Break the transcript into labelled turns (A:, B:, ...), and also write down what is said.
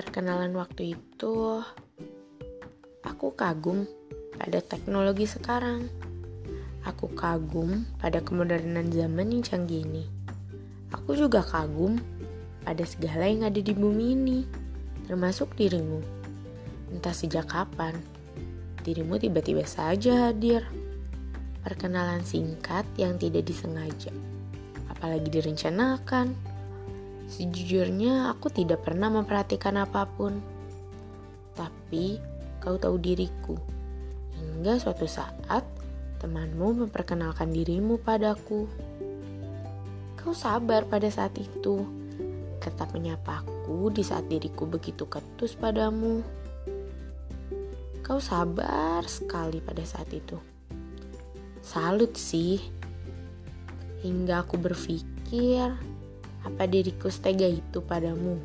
A: perkenalan waktu itu, aku kagum pada teknologi sekarang. Aku kagum pada kemodernan zaman yang canggih ini. Aku juga kagum pada segala yang ada di bumi ini, termasuk dirimu. Entah sejak kapan, dirimu tiba-tiba saja hadir. Perkenalan singkat yang tidak disengaja, apalagi direncanakan Sejujurnya aku tidak pernah memperhatikan apa pun. Tapi kau tahu diriku. Hingga suatu saat temanmu memperkenalkan dirimu padaku. Kau sabar pada saat itu. Tetap menyapaku di saat diriku begitu ketus padamu. Kau sabar sekali pada saat itu. Salut sih. Hingga aku berpikir, apa diriku setega itu padamu?